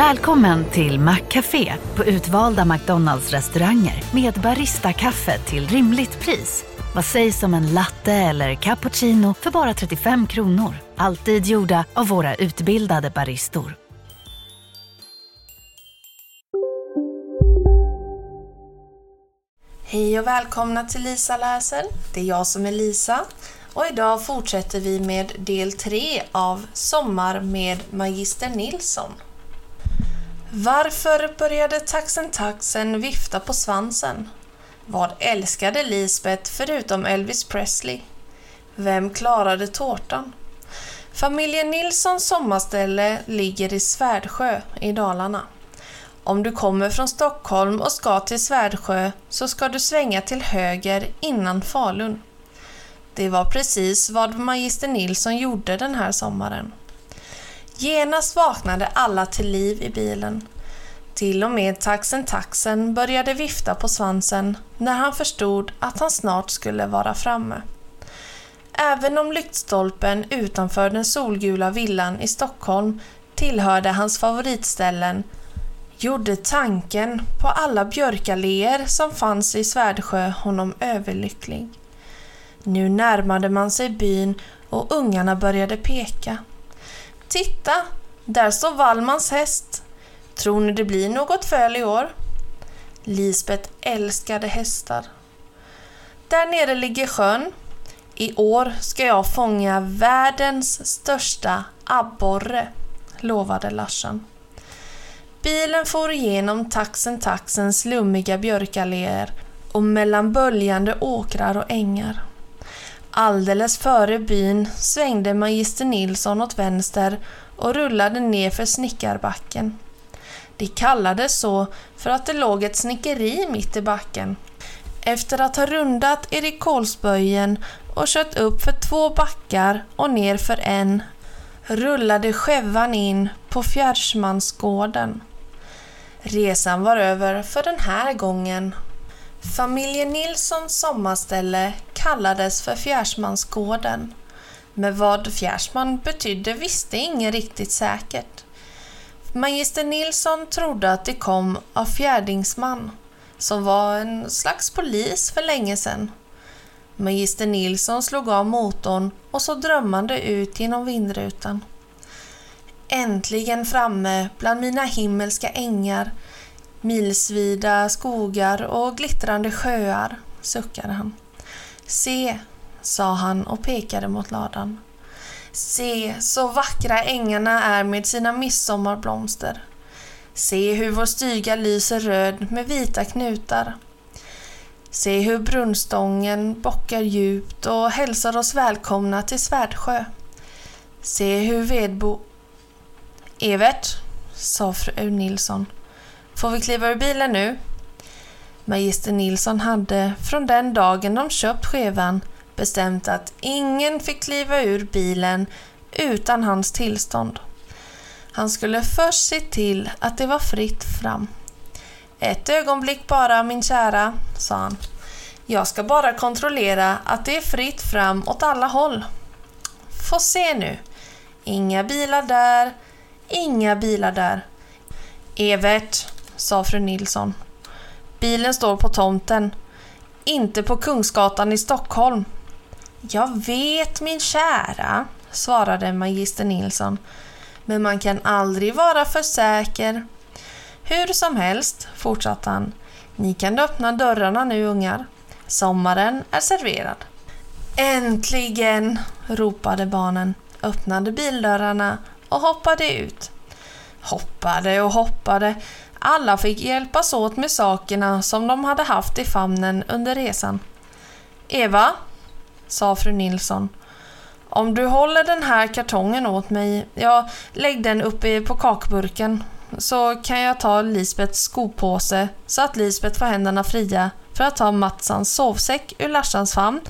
Välkommen till Maccafé på utvalda McDonalds restauranger med Baristakaffe till rimligt pris. Vad sägs om en latte eller cappuccino för bara 35 kronor? Alltid gjorda av våra utbildade baristor. Hej och välkomna till Lisa läser. Det är jag som är Lisa och idag fortsätter vi med del 3 av Sommar med Magister Nilsson. Varför började taxen taxen vifta på svansen? Vad älskade Lisbeth förutom Elvis Presley? Vem klarade tårtan? Familjen Nilssons sommarställe ligger i Svärdsjö i Dalarna. Om du kommer från Stockholm och ska till Svärdsjö så ska du svänga till höger innan Falun. Det var precis vad magister Nilsson gjorde den här sommaren. Genast vaknade alla till liv i bilen. Till och med taxen taxen började vifta på svansen när han förstod att han snart skulle vara framme. Även om lyktstolpen utanför den solgula villan i Stockholm tillhörde hans favoritställen gjorde tanken på alla björkalléer som fanns i Svärdsjö honom överlycklig. Nu närmade man sig byn och ungarna började peka. Titta, där står Wallmans häst. Tror ni det blir något föl i år? Lisbet älskade hästar. Där nere ligger sjön. I år ska jag fånga världens största abborre, lovade Larsan. Bilen for igenom taxen taxens slummiga björkalléer och mellan böljande åkrar och ängar. Alldeles före byn svängde magister Nilsson åt vänster och rullade ner för snickarbacken. Det kallades så för att det låg ett snickeri mitt i backen. Efter att ha rundat Erik Kolsböjen och kört upp för två backar och ner för en rullade skävan in på Fjärrsmansgården. Resan var över för den här gången. Familjen Nilssons sommarställe kallades för Fjärsmansgården. Men vad Fjärsman betydde visste ingen riktigt säkert. Magister Nilsson trodde att det kom av Fjärdingsman, som var en slags polis för länge sedan. Magister Nilsson slog av motorn och så drömmande ut genom vindrutan. Äntligen framme bland mina himmelska ängar, milsvida skogar och glittrande sjöar, suckade han. Se, sa han och pekade mot ladan. Se, så vackra ängarna är med sina midsommarblomster. Se hur vår styga lyser röd med vita knutar. Se hur brunstången bockar djupt och hälsar oss välkomna till Svärdsjö. Se hur vedbo... Evert, sa fru Nilsson. Får vi kliva ur bilen nu? Magister Nilsson hade från den dagen de köpt skevan bestämt att ingen fick kliva ur bilen utan hans tillstånd. Han skulle först se till att det var fritt fram. Ett ögonblick bara, min kära, sa han. Jag ska bara kontrollera att det är fritt fram åt alla håll. Få se nu. Inga bilar där, inga bilar där. Evert, sa fru Nilsson. Bilen står på tomten, inte på Kungsgatan i Stockholm. Jag vet min kära, svarade magister Nilsson. Men man kan aldrig vara för säker. Hur som helst, fortsatte han. Ni kan öppna dörrarna nu ungar. Sommaren är serverad. Äntligen! ropade barnen, öppnade bildörrarna och hoppade ut. Hoppade och hoppade. Alla fick hjälpas åt med sakerna som de hade haft i famnen under resan. Eva, sa fru Nilsson. Om du håller den här kartongen åt mig, ja, lägg den uppe på kakburken, så kan jag ta Lisbets skopåse så att Lisbet får händerna fria för att ta Matsans sovsäck ur Larsans famn,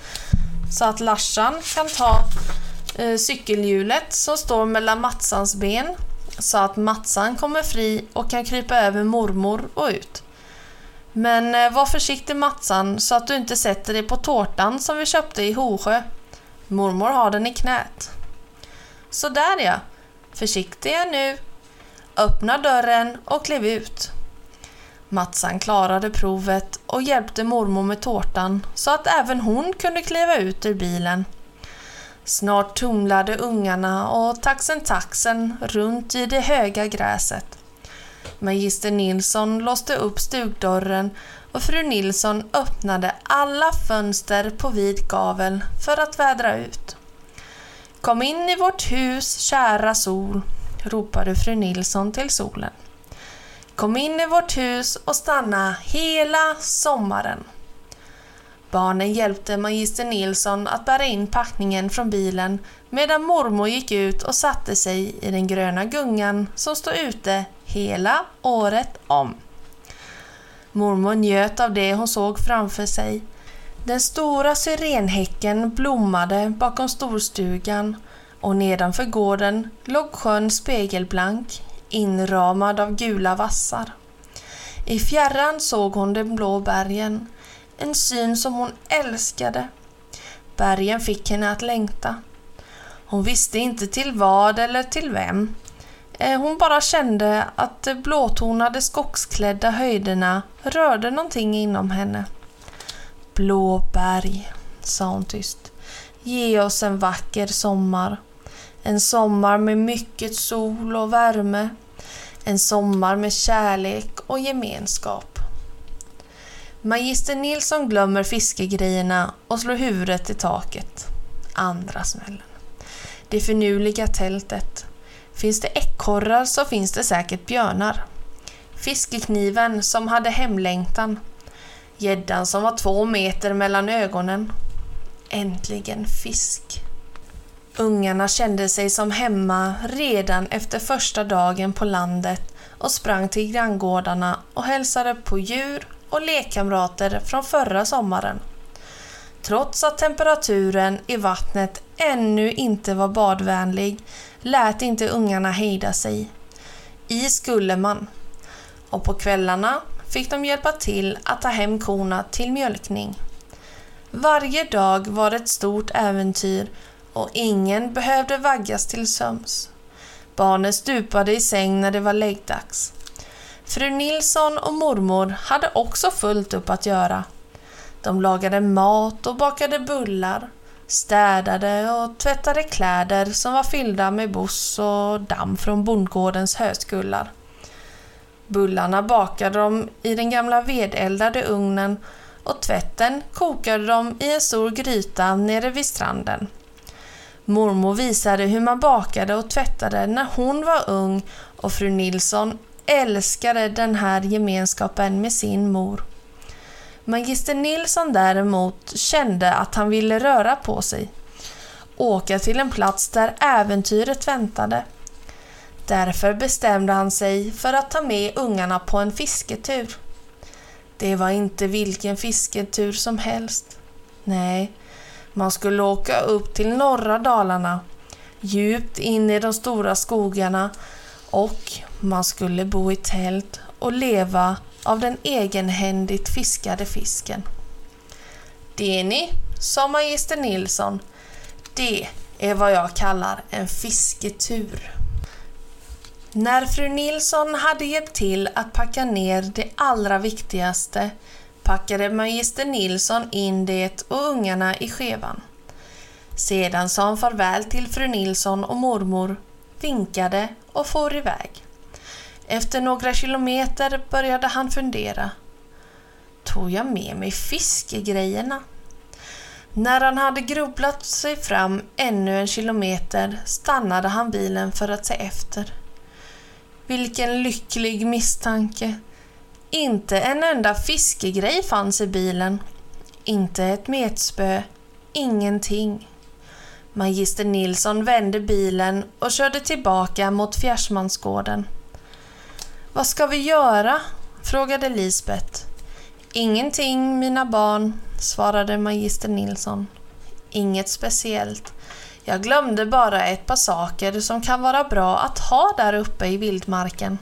så att Larsan kan ta eh, cykelhjulet som står mellan Matsans ben, så att Matsan kommer fri och kan krypa över mormor och ut. Men eh, var försiktig Matsan så att du inte sätter dig på tårtan som vi köpte i Hosjö. Mormor har den i knät. Så där ja. Försiktiga nu. Öppna dörren och klev ut. Matsan klarade provet och hjälpte mormor med tårtan så att även hon kunde kliva ut ur bilen. Snart tumlade ungarna och taxen taxen runt i det höga gräset. Magister Nilsson låste upp stugdörren och fru Nilsson öppnade alla fönster på vid gavel för att vädra ut. Kom in i vårt hus, kära sol, ropade fru Nilsson till solen. Kom in i vårt hus och stanna hela sommaren. Barnen hjälpte magister Nilsson att bära in packningen från bilen medan mormor gick ut och satte sig i den gröna gungan som står ute hela året om. Mormor njöt av det hon såg framför sig. Den stora syrenhäcken blommade bakom storstugan och nedanför gården låg sjön spegelblank, inramad av gula vassar. I fjärran såg hon de blå bergen, en syn som hon älskade. Bergen fick henne att längta. Hon visste inte till vad eller till vem. Eh, hon bara kände att de blåtonade skogsklädda höjderna rörde någonting inom henne. Blå berg, sa hon tyst. Ge oss en vacker sommar. En sommar med mycket sol och värme. En sommar med kärlek och gemenskap. Magister Nilsson glömmer fiskegrejerna och slår huvudet i taket. Andra smällen. Det finurliga tältet. Finns det ekorrar så finns det säkert björnar. Fiskekniven som hade hemlängtan. Gäddan som var två meter mellan ögonen. Äntligen fisk. Ungarna kände sig som hemma redan efter första dagen på landet och sprang till granngårdarna och hälsade på djur och lekkamrater från förra sommaren. Trots att temperaturen i vattnet ännu inte var badvänlig lät inte ungarna hejda sig. I skulle man. Och på kvällarna fick de hjälpa till att ta hem korna till mjölkning. Varje dag var ett stort äventyr och ingen behövde vaggas till söms. Barnen stupade i säng när det var läggdags. Fru Nilsson och mormor hade också fullt upp att göra. De lagade mat och bakade bullar, städade och tvättade kläder som var fyllda med boss och damm från bondgårdens höskullar. Bullarna bakade de i den gamla vedeldade ugnen och tvätten kokade de i en stor gryta nere vid stranden. Mormor visade hur man bakade och tvättade när hon var ung och fru Nilsson älskade den här gemenskapen med sin mor. Magister Nilsson däremot kände att han ville röra på sig. Åka till en plats där äventyret väntade. Därför bestämde han sig för att ta med ungarna på en fisketur. Det var inte vilken fisketur som helst. Nej, man skulle åka upp till norra Dalarna, djupt in i de stora skogarna och man skulle bo i tält och leva av den egenhändigt fiskade fisken. Det ni, sa magister Nilsson, det är vad jag kallar en fisketur. När fru Nilsson hade hjälpt till att packa ner det allra viktigaste packade magister Nilsson in det och ungarna i skevan. Sedan sa han farväl till fru Nilsson och mormor, vinkade och for iväg. Efter några kilometer började han fundera. Tog jag med mig fiskegrejerna? När han hade grubblat sig fram ännu en kilometer stannade han bilen för att se efter. Vilken lycklig misstanke! Inte en enda fiskegrej fanns i bilen. Inte ett metspö. Ingenting. Magister Nilsson vände bilen och körde tillbaka mot Fjärsmansgården. Vad ska vi göra? frågade Lisbet. Ingenting, mina barn, svarade magister Nilsson. Inget speciellt. Jag glömde bara ett par saker som kan vara bra att ha där uppe i vildmarken.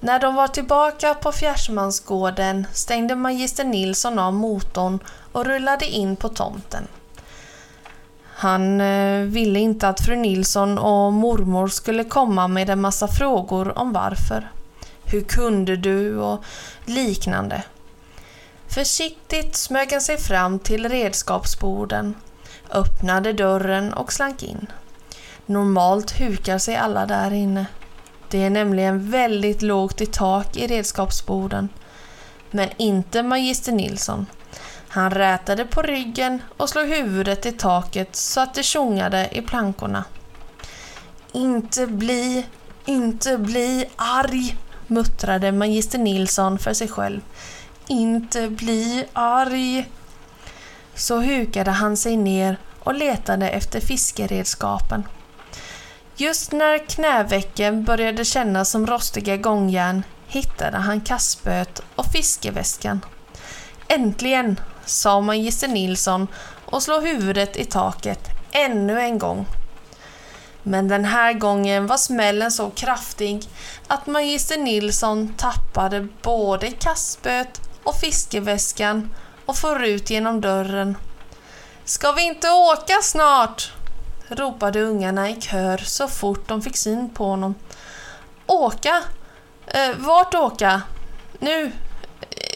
När de var tillbaka på Fjärsmansgården stängde magister Nilsson av motorn och rullade in på tomten. Han eh, ville inte att fru Nilsson och mormor skulle komma med en massa frågor om varför. Hur kunde du? och liknande. Försiktigt smög han sig fram till redskapsborden, öppnade dörren och slank in. Normalt hukar sig alla där inne. Det är nämligen väldigt lågt i tak i redskapsborden. Men inte magister Nilsson. Han rätade på ryggen och slog huvudet i taket så att det tjongade i plankorna. Inte bli, inte bli arg, muttrade magister Nilsson för sig själv. Inte bli arg. Så hukade han sig ner och letade efter fiskeredskapen. Just när knävecken började kännas som rostiga gångjärn hittade han kastspöet och fiskeväskan. Äntligen, sa magister Nilsson och slog huvudet i taket ännu en gång. Men den här gången var smällen så kraftig att magister Nilsson tappade både kastspöet och fiskeväskan och for ut genom dörren. Ska vi inte åka snart? ropade ungarna i kör så fort de fick syn på honom. Åka? Eh, vart åka? Nu?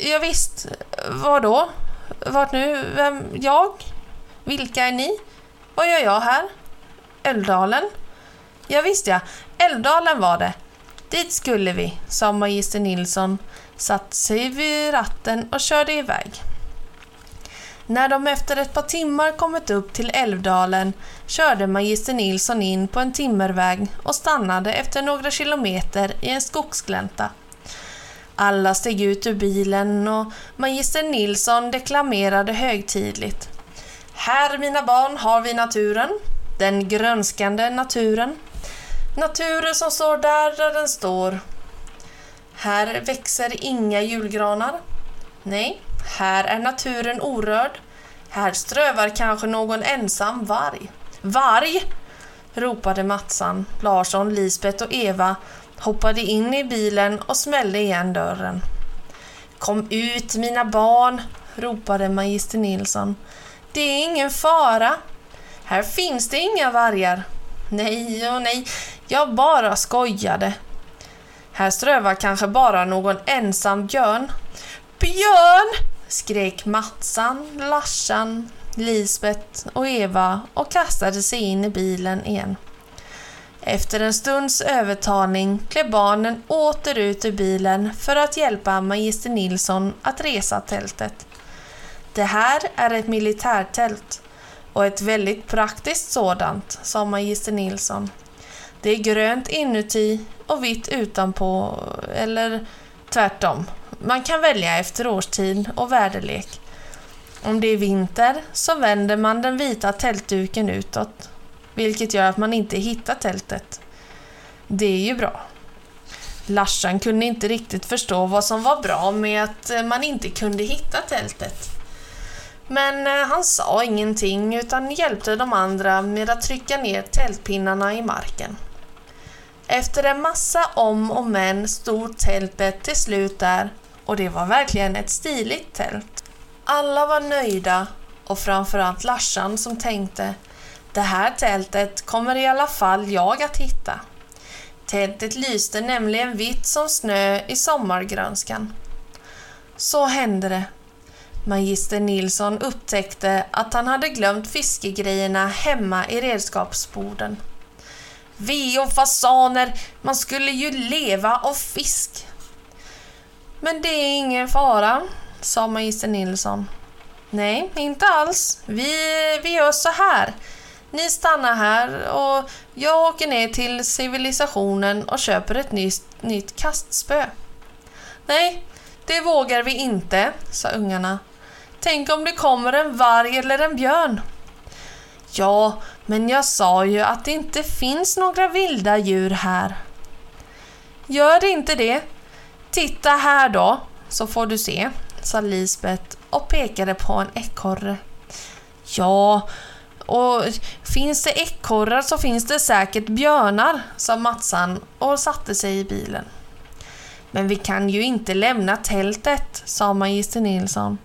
Ja, visst. Var då? Vart nu? Vem? Jag? Vilka är ni? Vad gör jag här? Älvdalen? Ja, visst ja. Älvdalen var det. Dit skulle vi, sa magister Nilsson, satte sig vid ratten och körde iväg. När de efter ett par timmar kommit upp till Älvdalen körde magister Nilsson in på en timmerväg och stannade efter några kilometer i en skogsglänta. Alla steg ut ur bilen och magister Nilsson deklamerade högtidligt. Här, mina barn, har vi naturen. Den grönskande naturen. Naturen som står där, där den står. Här växer inga julgranar. Nej, här är naturen orörd. Här strövar kanske någon ensam varg. Varg! ropade Matsan, Larsson, Lisbet och Eva hoppade in i bilen och smällde igen dörren. Kom ut mina barn, ropade magister Nilsson. Det är ingen fara. Här finns det inga vargar. Nej och nej, jag bara skojade. Här strövar kanske bara någon ensam björn. Björn! skrek Matsan, Larsan, Lisbet och Eva och kastade sig in i bilen igen. Efter en stunds övertalning klev barnen åter ut ur bilen för att hjälpa magister Nilsson att resa tältet. Det här är ett militärtält och ett väldigt praktiskt sådant, sa magister Nilsson. Det är grönt inuti och vitt utanpå, eller tvärtom. Man kan välja efter årstid och väderlek. Om det är vinter så vänder man den vita tältduken utåt, vilket gör att man inte hittar tältet. Det är ju bra. Larsan kunde inte riktigt förstå vad som var bra med att eh, man inte kunde hitta tältet. Men eh, han sa ingenting utan hjälpte de andra med att trycka ner tältpinnarna i marken. Efter en massa om och men stod tältet till slut där och det var verkligen ett stiligt tält. Alla var nöjda och framförallt Larsan som tänkte det här tältet kommer i alla fall jag att hitta. Tältet lyste nämligen vitt som snö i sommargrönskan. Så hände det. Magister Nilsson upptäckte att han hade glömt fiskegrejerna hemma i redskapsborden. Ve och fasaner, man skulle ju leva av fisk. Men det är ingen fara, sa magister Nilsson. Nej, inte alls. Vi, vi gör så här. Ni stannar här och jag åker ner till civilisationen och köper ett nytt, nytt kastspö. Nej, det vågar vi inte, sa ungarna. Tänk om det kommer en varg eller en björn. Ja, men jag sa ju att det inte finns några vilda djur här. Gör det inte det? Titta här då, så får du se, sa Lisbet och pekade på en ekorre. Ja, och finns det ekorrar så finns det säkert björnar, sa Matsan och satte sig i bilen. Men vi kan ju inte lämna tältet, sa magister Nilsson.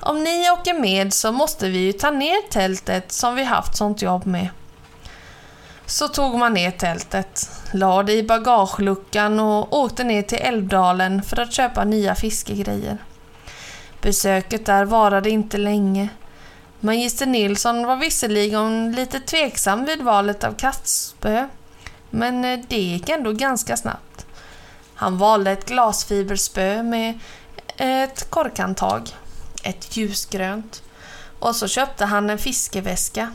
Om ni åker med så måste vi ju ta ner tältet som vi haft sånt jobb med. Så tog man ner tältet, la det i bagageluckan och åkte ner till Älvdalen för att köpa nya fiskegrejer. Besöket där varade inte länge. Magister Nilsson var visserligen lite tveksam vid valet av kastspö, men eh, det gick ändå ganska snabbt. Han valde ett glasfiberspö med eh, ett korkantag, ett ljusgrönt, och så köpte han en fiskeväska,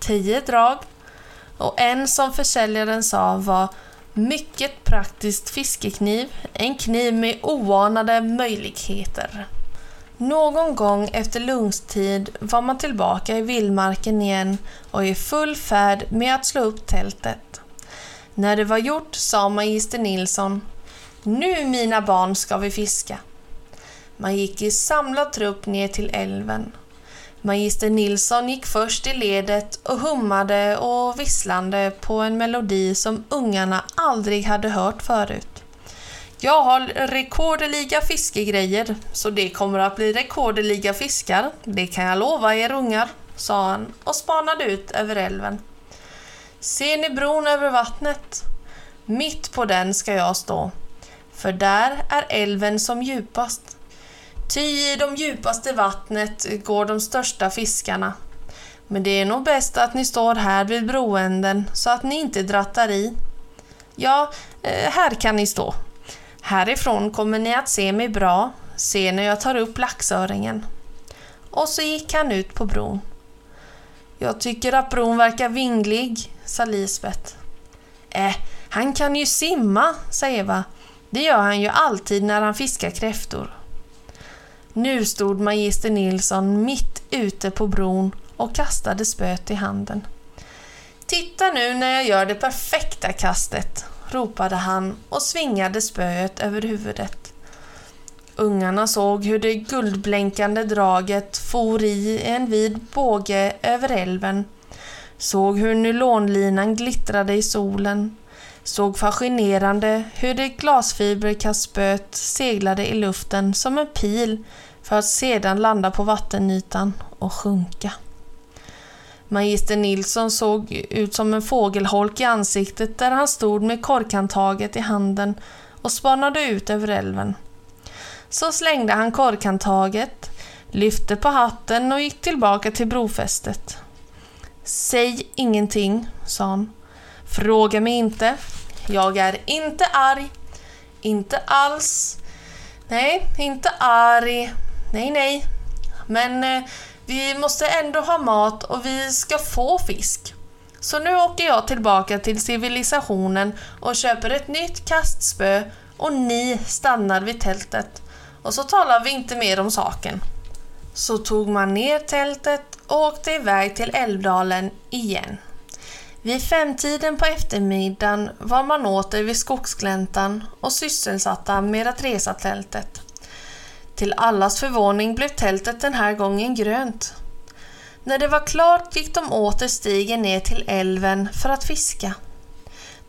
tio drag och en som försäljaren sa var mycket praktiskt fiskekniv, en kniv med oanade möjligheter. Någon gång efter lunchtid var man tillbaka i vildmarken igen och i full färd med att slå upp tältet. När det var gjort sa magister Nilsson Nu mina barn ska vi fiska. Man gick i samlad trupp ner till älven. Magister Nilsson gick först i ledet och hummade och visslande på en melodi som ungarna aldrig hade hört förut. Jag har rekordliga fiskegrejer, så det kommer att bli rekordliga fiskar, det kan jag lova er ungar, sa han och spanade ut över älven. Ser ni bron över vattnet? Mitt på den ska jag stå, för där är älven som djupast. Ty i de djupaste vattnet går de största fiskarna. Men det är nog bäst att ni står här vid broänden så att ni inte drattar i. Ja, eh, här kan ni stå. Härifrån kommer ni att se mig bra, se när jag tar upp laxöringen. Och så gick han ut på bron. Jag tycker att bron verkar vinglig, sa Lisbet. Äh, eh, han kan ju simma, sa Eva. Det gör han ju alltid när han fiskar kräftor. Nu stod magister Nilsson mitt ute på bron och kastade spöet i handen. Titta nu när jag gör det perfekta kastet, ropade han och svingade spöet över huvudet. Ungarna såg hur det guldblänkande draget for i en vid båge över älven, såg hur nylonlinan glittrade i solen, såg fascinerande hur det glasfiberkastspöet seglade i luften som en pil för att sedan landa på vattenytan och sjunka. Magister Nilsson såg ut som en fågelholk i ansiktet där han stod med korkhandtaget i handen och spanade ut över älven. Så slängde han korkhandtaget, lyfte på hatten och gick tillbaka till brofästet. Säg ingenting, sa han. Fråga mig inte. Jag är inte arg. Inte alls. Nej, inte arg. Nej, nej. Men eh, vi måste ändå ha mat och vi ska få fisk. Så nu åker jag tillbaka till civilisationen och köper ett nytt kastspö och ni stannar vid tältet. Och så talar vi inte mer om saken. Så tog man ner tältet och åkte iväg till Älvdalen igen. Vid femtiden på eftermiddagen var man åter vid skogsgläntan och sysselsatta med att resa tältet. Till allas förvåning blev tältet den här gången grönt. När det var klart gick de åter stigen ner till älven för att fiska.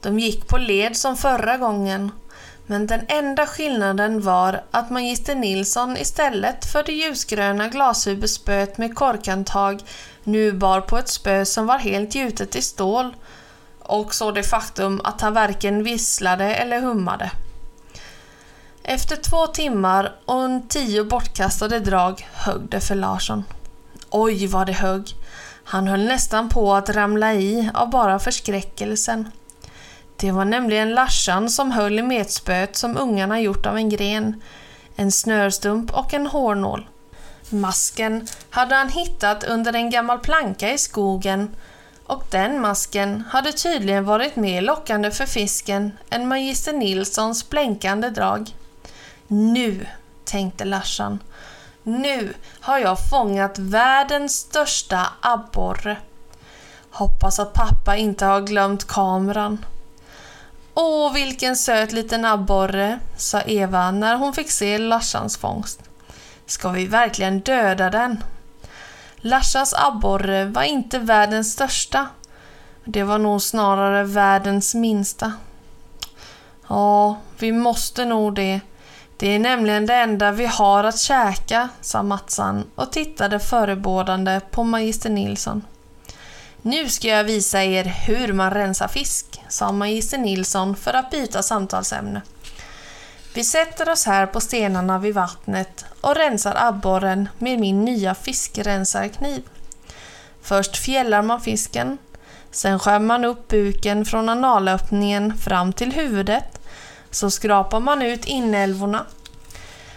De gick på led som förra gången, men den enda skillnaden var att magister Nilsson istället för det ljusgröna glashuvudspöet med korkantag nu bar på ett spö som var helt gjutet i stål och så det faktum att han varken visslade eller hummade. Efter två timmar och en tio bortkastade drag högg det för Larsson. Oj vad det högg! Han höll nästan på att ramla i av bara förskräckelsen. Det var nämligen Larsan som höll i metspöet som ungarna gjort av en gren, en snörstump och en hårnål. Masken hade han hittat under en gammal planka i skogen och den masken hade tydligen varit mer lockande för fisken än magister Nilssons blänkande drag. Nu, tänkte Larsan. Nu har jag fångat världens största abborre. Hoppas att pappa inte har glömt kameran. Åh, vilken söt liten abborre, sa Eva när hon fick se Larsans fångst. Ska vi verkligen döda den? Larsans abborre var inte världens största. Det var nog snarare världens minsta. Ja, vi måste nog det, det är nämligen det enda vi har att käka, sa Matsan och tittade förebådande på magister Nilsson. Nu ska jag visa er hur man rensar fisk, sa magister Nilsson för att byta samtalsämne. Vi sätter oss här på stenarna vid vattnet och rensar abborren med min nya fiskrensarkniv. Först fjällar man fisken, sen skär man upp buken från analöppningen fram till huvudet, så skrapar man ut inälvorna.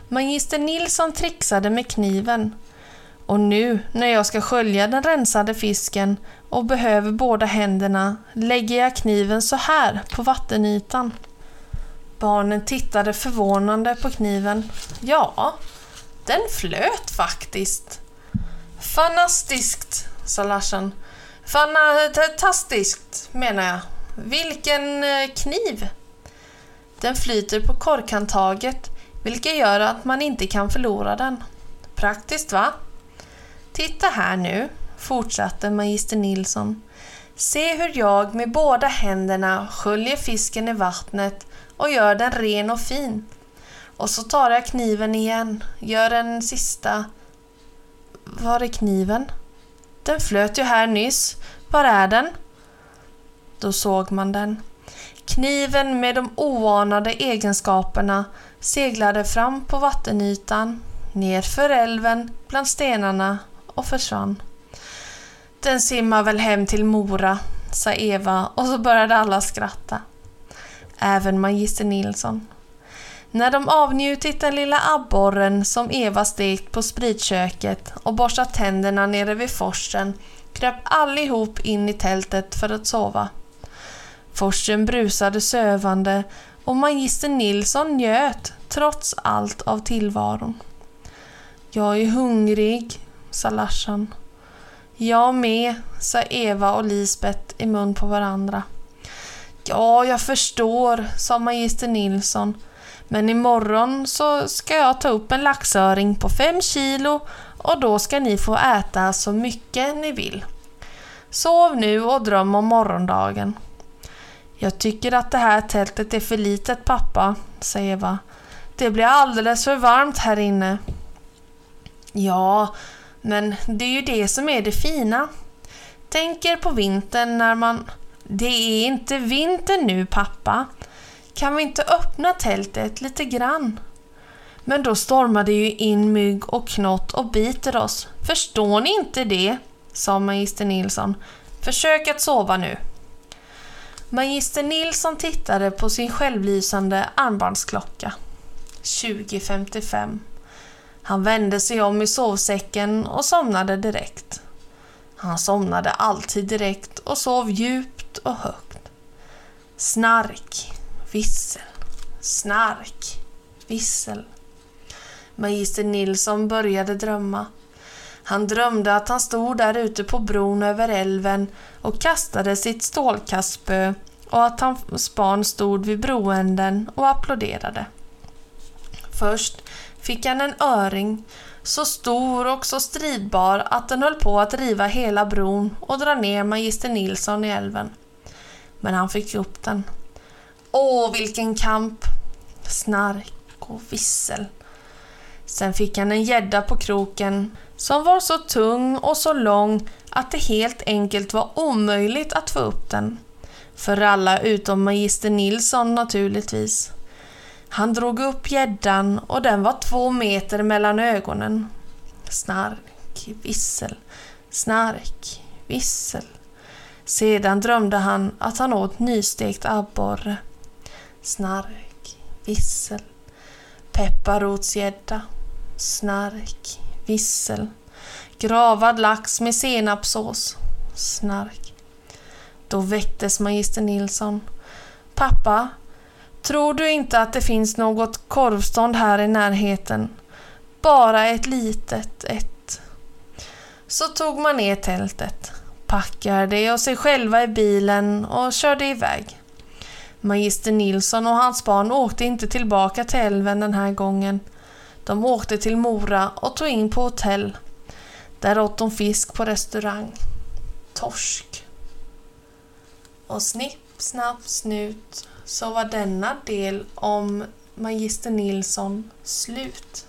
Magister Nilsson trixade med kniven och nu när jag ska skölja den rensade fisken och behöver båda händerna lägger jag kniven så här på vattenytan. Barnen tittade förvånande på kniven. Ja, den flöt faktiskt. Fantastiskt, sa Larsen. Fantastiskt menar jag. Vilken eh, kniv! Den flyter på korkhandtaget, vilket gör att man inte kan förlora den. Praktiskt va? Titta här nu, fortsatte magister Nilsson. Se hur jag med båda händerna sköljer fisken i vattnet och gör den ren och fin. Och så tar jag kniven igen, gör en sista... Var är kniven? Den flöt ju här nyss. Var är den? Då såg man den. Kniven med de oanade egenskaperna seglade fram på vattenytan, nerför älven, bland stenarna och försvann. Den simmar väl hem till Mora, sa Eva och så började alla skratta. Även magister Nilsson. När de avnjutit den lilla abborren som Eva stekt på spritköket och borstat tänderna nere vid forsen kröp allihop in i tältet för att sova. Forsen brusade sövande och magister Nilsson njöt trots allt av tillvaron. Jag är hungrig, sa Larsan. Jag med, sa Eva och Lisbet i mun på varandra. Ja, jag förstår, sa magister Nilsson. Men imorgon så ska jag ta upp en laxöring på fem kilo och då ska ni få äta så mycket ni vill. Sov nu och dröm om morgondagen. Jag tycker att det här tältet är för litet pappa, säger Eva. Det blir alldeles för varmt här inne. Ja, men det är ju det som är det fina. Tänker på vintern när man... Det är inte vinter nu pappa. Kan vi inte öppna tältet lite grann? Men då stormar det ju in mygg och knott och biter oss. Förstår ni inte det? sa magister Nilsson. Försök att sova nu. Magister Nilsson tittade på sin självlysande armbandsklocka. 20.55. Han vände sig om i sovsäcken och somnade direkt. Han somnade alltid direkt och sov djupt och högt. Snark, vissel, snark, vissel. Magister Nilsson började drömma. Han drömde att han stod där ute på bron över älven och kastade sitt stålkastspö och att hans barn stod vid broänden och applåderade. Först fick han en öring, så stor och så stridbar att den höll på att riva hela bron och dra ner magister Nilsson i älven. Men han fick upp den. Åh, vilken kamp! Snark och vissel. Sen fick han en gädda på kroken som var så tung och så lång att det helt enkelt var omöjligt att få upp den. För alla utom magister Nilsson naturligtvis. Han drog upp gäddan och den var två meter mellan ögonen. Snark, vissel, snark, vissel. Sedan drömde han att han åt nystekt abborre. Snark, vissel, pepparrotsgädda, snark, vissel, gravad lax med senapssås, snark. Då väcktes magister Nilsson. Pappa, Tror du inte att det finns något korvstånd här i närheten? Bara ett litet ett. Så tog man ner tältet, packade och sig själva i bilen och körde iväg. Magister Nilsson och hans barn åkte inte tillbaka till älven den här gången. De åkte till Mora och tog in på hotell. Där åt de fisk på restaurang. Torsk. Och snipp, snapp, snut så var denna del om Magister Nilsson slut.